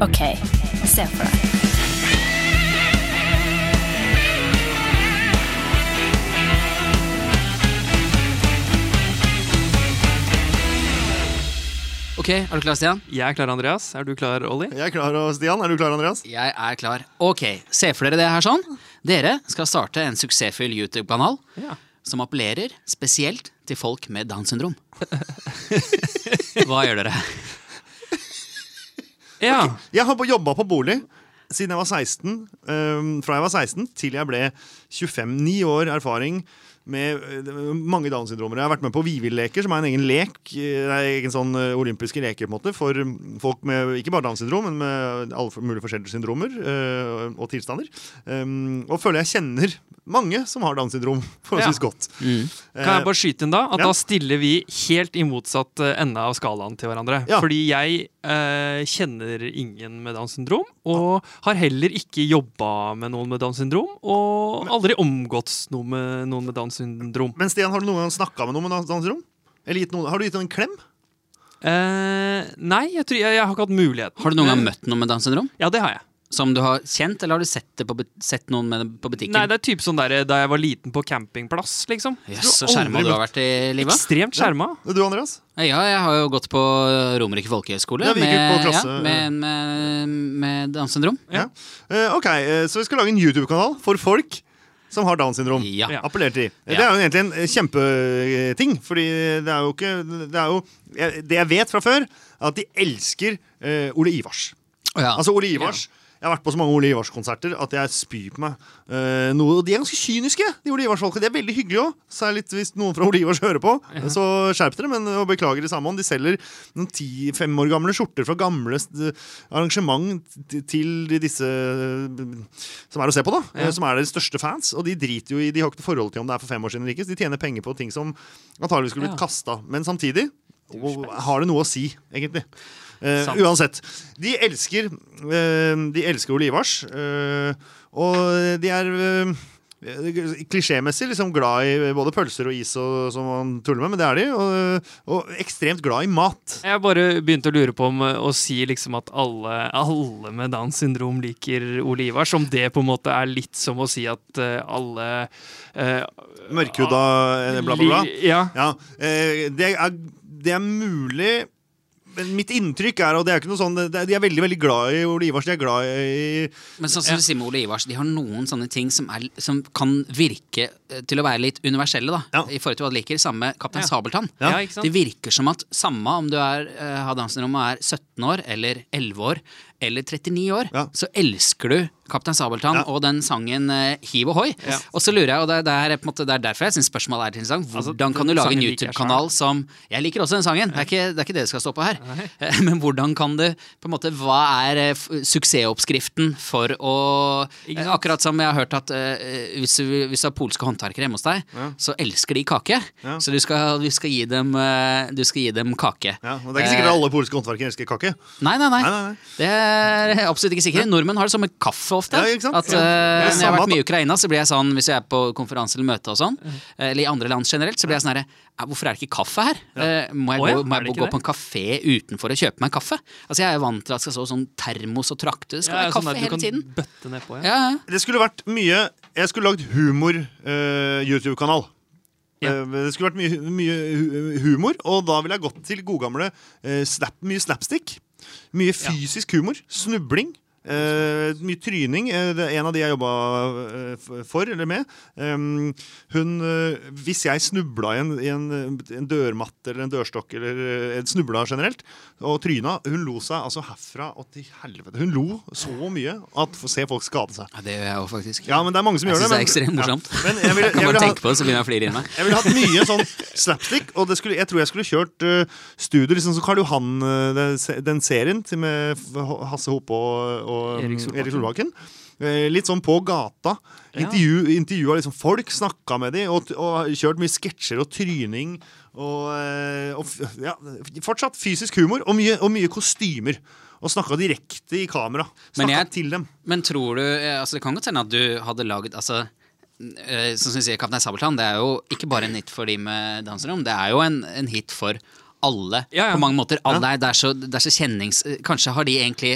OK, se for deg. Ok, er du klar, Stian? Jeg er klar, Andreas. Er du klar, Olli? Jeg er klar, og Stian. Er du klar, Andreas? Jeg er klar. Ok, se for dere det her sånn. Dere skal starte en suksessfull YouTube-kanal Ja. som appellerer spesielt til folk med Downs syndrom. Hva gjør dere? Ja. Jeg har jobba på bolig siden jeg var 16. um, fra jeg var 16 til jeg ble 25. Ni år erfaring med øh, mange Downs syndromer. Jeg har vært med på Vivild-leker, som er en egen lek. Det er egen sånn øh, olympiske leker på en måte, for folk med ikke bare Downs syndrom, men med alle mulige forskjellige syndromer og tilstander. Um, og føler jeg kjenner mange som har Downs syndrom forholdsvis Ja. godt. Mm. Kan jeg bare skyte inn da? At ja. da stiller vi helt i motsatt eh, ende av skalaen til hverandre. Ja. Fordi jeg eh, kjenner ingen med Downs syndrom, og har heller ikke jobba med noen med Downs syndrom, og aldri omgått noe med noen med Downs syndrom. Men Stian, har du noen gang snakka med noen med Downs syndrom? Eller gitt noen, har du gitt noen en klem? Eh, nei, jeg, tror, jeg, jeg har ikke hatt mulighet. Har du noen gang møtt noen med Downs syndrom? Ja, det har jeg. Som du har kjent, eller har du sett, det på, sett noen med det på butikken? Nei, det er typ sånn der, Da jeg var liten på campingplass, liksom. Jøss, så skjerma du har vært i livet? Ekstremt skjerma. Du, Andreas? Ja, jeg har jo gått på Romerike folkehøgskole Ja, med, ja, med, med, med Downs syndrom. Ja. Uh, ok, eh, så vi skal lage en YouTube-kanal for folk som har Downs syndrom. Ja. Ja. Appellerer til. Eh, Ja. Det er jo egentlig en eh, kjempeting, fordi det er jo ikke Det er jo Det jeg vet fra før, er at de elsker uh, Ole Ivars. Ja. Altså Ole Ivars Jeg har vært på så mange Ole Ivars-konserter at jeg spyr på meg. Uh, noe, og de er ganske kyniske, de Ole Ivars-folka. De er veldig hyggelige òg. Særlig hvis noen fra Ole Ivars hører på. Så skjerp dere, men og beklager i samme ånd. De selger noen ti, fem år gamle skjorter fra gamle eh, arrangement til disse eh, som er å se på, da. Ja. Som er deres største fans. Og de driter jo i De har ikke forhold til om det er for fem år siden eller ikke. De tjener penger på ting som antageligvis skulle blitt Ja. kasta. Men samtidig og har det noe å si, egentlig. Eh, uansett. De elsker eh, De elsker olivars. Eh, og de er klisjémessig liksom glad i både pølser og is og som man tuller med, men det er de. Og, og ekstremt glad i mat. Jeg bare begynte å lure på om å si liksom at alle, alle med Downs syndrom liker olivars Om det på en måte er litt som å si at alle eh, Mørkhuda, bla, bla, bla. Ja. Ja, eh, det, er, det er mulig mitt inntrykk er, og det er ikke noe sånn det De er veldig veldig glad i Ole Ivars. De er glad i Men sånn som du sier med Ole Ivars, de har noen sånne ting som, er, som kan virke eh, til å være litt universelle. da Ja. I forhold til hva du liker. Samme Kaptein Ja. Sabeltann. Ja? Det virker som at samme om du er, uh, har dansenrommet og er 17 år eller 11 år eller 39 år, Ja. så elsker du Kaptein Sabeltann Ja. og den sangen eh, Hiv ohoi. Ja. Og så lurer jeg, og det, det, er, på en måte, det er derfor jeg syns spørsmålet er interessant. Altså, Hvordan kan du lage en YouTube-kanal som Jeg liker også den sangen, det er ikke det, er ikke det skal stå på her. Eh, Men hvordan kan du på en måte, Hva er eh, suksessoppskriften for å. Akkurat som jeg har hørt at eh, hvis, hvis du har polske håndverkere hjemme hos deg, så elsker de kake. Ja. Så du skal, du, skal gi dem, du skal gi dem kake. ja, og Det er ikke sikkert Eh, alle polske håndverkere elsker kake. Nei, nei, nei. Nei, nei, nei. Det er absolutt ikke sikker Nordmenn har det som med kaffe ofte. Ja, ikke sant? At, eh, er når jeg har vært mye i Ukraina, så blir jeg sånn hvis jeg er på konferanse eller møte og sånn, eh, eller i andre land generelt, så blir jeg sånn herre Hvorfor er det ikke kaffe her? Eh, må jeg, oh, ja, gå, må jeg gå på en kafé utenfor og kjøpe meg kaffe? Altså Jeg er vant til at det skal stå sånn termos og trakte. Det skal Ja, være sånn kaffe sånn hele tiden. bøtte ned på, Ja, ja. Det skulle vært mye Jeg skulle lagd humor-YouTube-kanal. Ja. Eh, det skulle vært mye, mye humor, og da ville jeg gått til godgamle eh, snap, mye slapstick. Mye fysisk humor. Snubling. Eh, mye tryning. Eh, det er en av de jeg jobba eh, for, eller med. Um, hun eh, Hvis jeg snubla i en, i en, en dørmatte eller en dørstokk, eller snubla generelt, og tryna Hun lo seg altså herfra og til helvete. Hun lo så mye at få se folk skade seg. Ja, det gjør jeg òg, faktisk. Ja, men det er mange som jeg gjør det. er ekstremt ekstremt ja. morsomt. Men jeg jeg bare ha, på jeg jeg ville hatt mye sånn slapstick, og det skulle, jeg tror jeg skulle kjørt uh, studio, liksom som Karl Johan, uh, den, den serien med Hasse Hope og, og Erik um, Solbakken. Erik Solbakken. Eh, Litt sånn på gata. Ja. Intervjua liksom folk, snakka med dem, og, og kjørt mye sketsjer og tryning. Og, eh, og ja, fortsatt fysisk humor, og mye, og mye kostymer. Og snakka direkte i kamera. Men Snakka til dem. Men tror du eh, altså Det kan godt hende at du hadde laget altså, Som du sier, Kaptein Sabeltann, det er jo ikke bare en hit for de med danserom. det er jo en, en hit for alle Ja, ja. på mange måter. Alle ja. det, er så, det er så kjennings... Kanskje har de egentlig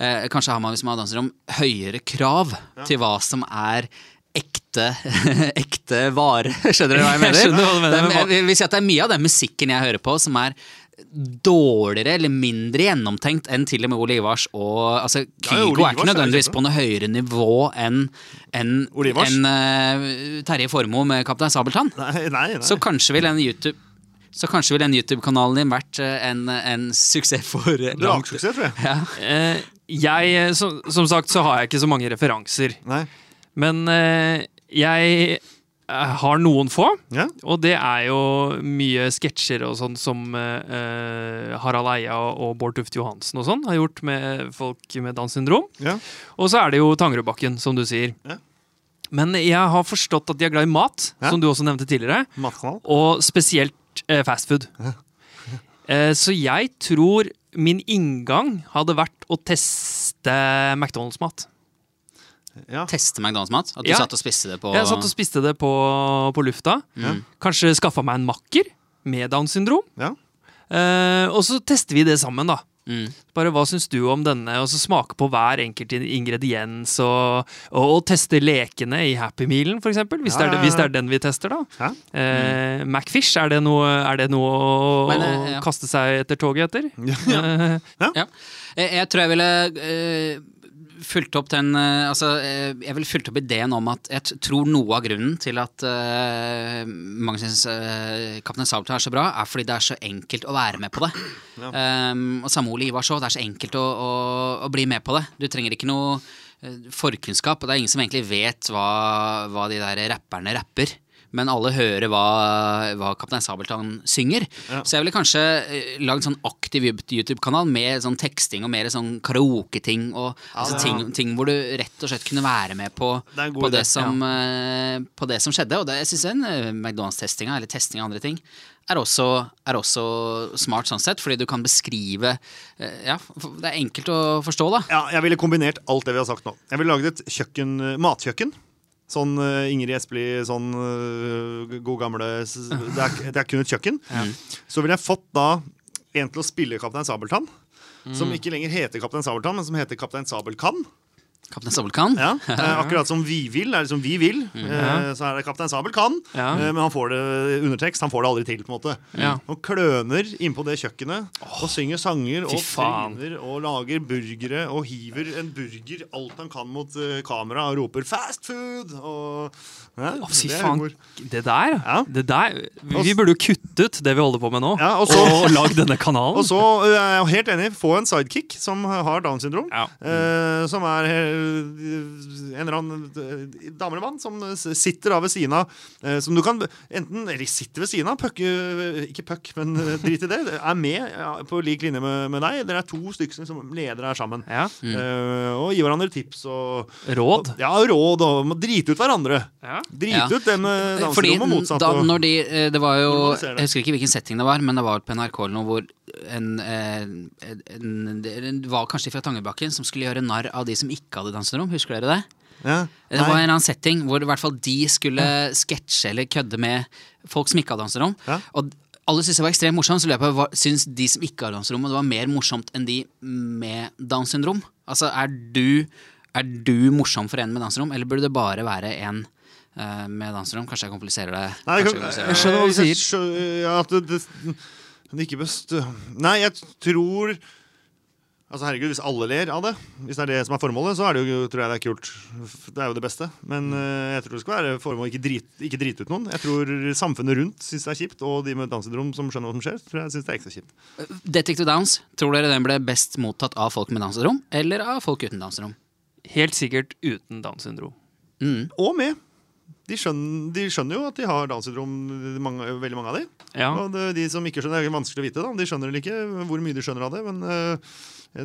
eh, Kanskje har man hvis man har danserom, høyere krav til hva som er ekte, ekte vare. Skjønner du hva jeg mener? Jeg hva du mener, Det jeg vil si at det er mye av den musikken jeg hører på, som er dårligere eller mindre gjennomtenkt enn til og med Ole Ivars og altså, Kygo ja, er ikke nødvendigvis på noe høyere nivå enn en, en, uh, Terje Formoe med Kaptein Sabeltann. Nei, nei, nei. Så kanskje vil den YouTube så kanskje ville den YouTube-kanalen din vært eh, en, en suksess for langt Braksuksess, tror jeg. ja. Eh, jeg, eh, som, som sagt, så har jeg ikke så mange referanser. Nei. Men eh, jeg eh, har noen få. Ja. Og det er jo mye sketsjer og sånn som eh, eh, Harald Eia og Bård Tufte Johansen og sånn har gjort med folk med Downs syndrom. Ja. Og så er det jo Tangerudbakken, som du sier. Ja. Men jeg har forstått at de er glad i mat, som du også nevnte tidligere. Matkanal. Og spesielt eh, fastfood. Ja. Så jeg tror min inngang hadde vært å teste McDonald's-mat. Ja. Teste McDonald's-mat? At du Ja. satt og spiste det på Jeg satt og spiste det på, på lufta. Mm. Kanskje skaffa meg en makker med Downs syndrom. Ja. Eh, og så tester vi det sammen, da. Mm. Bare hva syns du om denne? Og så smake på hver enkelt ingrediens. Og, og, og teste lekene i Happy Mealen, for eksempel. Hvis, Ja, er, ja, det- hvis det er den vi tester, da. Ja. Eh, Macfish, er det noe, er det noe å, Men, eh, ja. å kaste seg etter toget etter? Ja. Eh, Ja. Jeg, jeg tror jeg ville eh, fulgt opp den eh, Altså, eh, jeg vil fulgt opp ideen om at jeg tror noe av grunnen til at uh, mange syns uh, Kaptein Sabeltann er så bra, er fordi det er så enkelt å være med på det. Um, og samme Ole Ivar så, det er så enkelt å, å, å bli med på det. Du trenger ikke noe forkunnskap, og det er ingen som egentlig vet hva, hva de der rapperne rapper. Men alle hører hva, hva Kaptein Sabeltann synger. Ja. Så jeg ville kanskje eh, lagd sånn aktiv YouTube-kanal med sånn teksting og mer sånn karaoke-ting. Og altså, det- ting, ting hvor du rett og slett kunne være med på, Det på, det, som, eh, på det som skjedde. Og det, jeg syns McDonald's-testinga, eller testing av andre ting, er også, er også smart sånn sett, fordi du kan beskrive eh, Ja, det er enkelt å forstå, da. Ja, jeg ville kombinert alt det vi har sagt nå. Jeg ville laget et kjøkken, eh, matkjøkken. Sånn eh, Ingrid Espelid, sånn uh, god gamle det, er, det er kun et kjøkken. Så ville jeg fått da en til å spille Kaptein Sabeltann. Som ikke lenger heter Kaptein Sabeltann, men som heter Kaptein Sabelkann. Kaptein Sabeltann. Ja, eh, akkurat som vi vil, er det som vi vil. Eh, så er det Kaptein Sabel kan, Ja. eh, men han får det undertekst. Han får det aldri til, på en måte. Ja. Han kløner innpå det kjøkkenet og synger sanger og fy og lager burgere og hiver en burger alt han kan mot kamera og roper 'fast food'! Og, ja, oh, fy det faen. Det der, det der Vi burde jo kuttet det vi holder på med nå, Ja, og så- og lagd denne kanalen. Og så jeg er helt enig, få en sidekick som har Downs syndrom. Eh, som er en eller annen eh, dame eller mann som sitter da ved siden av. eh, som du kan enten Eller sitter ved siden av, puck, eh, ikke puck, men eh, drit i det. Er med på lik linje med, med deg. Dere er to stykker som leder her sammen. ja. Mm. og gir hverandre tips og Råd. Ja, råd og må drite ut hverandre. Ja. Drite Ja. ut den og motsatt. da, når de, eh, det var jo Jeg husker ikke hvilken setting det var, men det var på NRK eller noe hvor en, en, en, det var kanskje fra Tangerbakken som skulle gjøre narr av de som ikke hadde Downs syndrom. Husker dere det? ja. Det var en eller annen setting hvor i hvert fall de skulle sketsje eller kødde med folk som ikke hadde Downs syndrom. Ja. Og alle syntes det var ekstremt morsomt, så lurer jeg på hva syns de som ikke har Downs syndrom, det var mer morsomt enn de med Downs syndrom? Altså, er du, er du morsom for en med Downs syndrom, eller burde det bare være en uh, med Downs syndrom? Kanskje jeg kompliserer det? Nei, jeg, jeg kan- kompliserer det. skjønner hva du sier. Ja, at det, det, det ikke best Nei, jeg tror Altså herregud, Hvis alle ler av det, hvis det er det som er formålet, så er det jo, tror jeg det er kult. Det er jo det beste. Men eh, jeg tror det skal være formålet ikke, drit, ikke drite ut noen. Jeg tror samfunnet rundt syns det er kjipt, og de med Downs syndrom som skjønner hva som skjer, tror jeg syns det er ekstra kjipt. Detective Downs, tror dere den ble best mottatt av folk med Downs syndrom, eller av folk uten Downs syndrom? Helt sikkert uten Downs syndrom. Mm. Og med. De skjønner, de skjønner jo at de har Downs syndrom, mange, veldig mange av de. Ja. Og det, de som ikke skjønner, det er vanskelig å vite. da De skjønner eller ikke hvor mye de skjønner av det, men uh,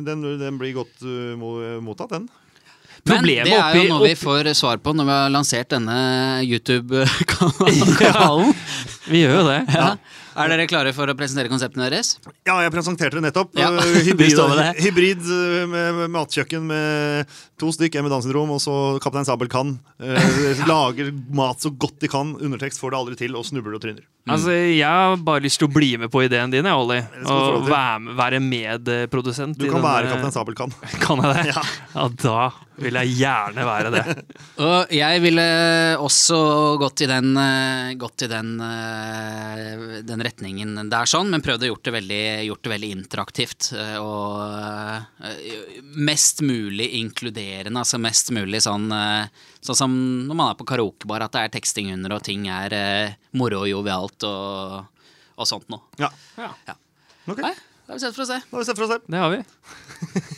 den, den blir godt uh, mottatt, den. Men Problemet det er jo oppi- noe vi får svar på når vi har lansert denne YouTube-kanalen. Vi gjør jo det. Ja. Er dere klare for å presentere konseptene deres? Ja, jeg presenterte det nettopp. Ja, Eh, Hybrid, det. hybrid eh, med, med matkjøkken med to stykk, en med Downs syndrom, og så Kaptein Sabel kan. Eh, lager mat så godt de kan. Undertekst får det aldri til, og snubler og tryner. Altså, Jeg har bare lyst til å bli med på ideen din, Olli. Og være, med- være medprodusent. Du kan være Kaptein Sabel kan. Kan jeg det? Ja. Ja, da vil jeg gjerne være det. Og jeg ville også gått i den, gått i den, den retningen der, sånn, men prøvd å gjort det veldig, gjort det veldig interaktivt. eh, Og eh, mest mulig inkluderende, altså mest mulig sånn eh, Sånn som når man er på karaokebar, at det er teksting under, og ting er eh, moro og jovialt og, og sånt noe. Ja. Ja, Ja. Okay. Nei, da har vi sett for å se. da har vi sett for å se. det har vi.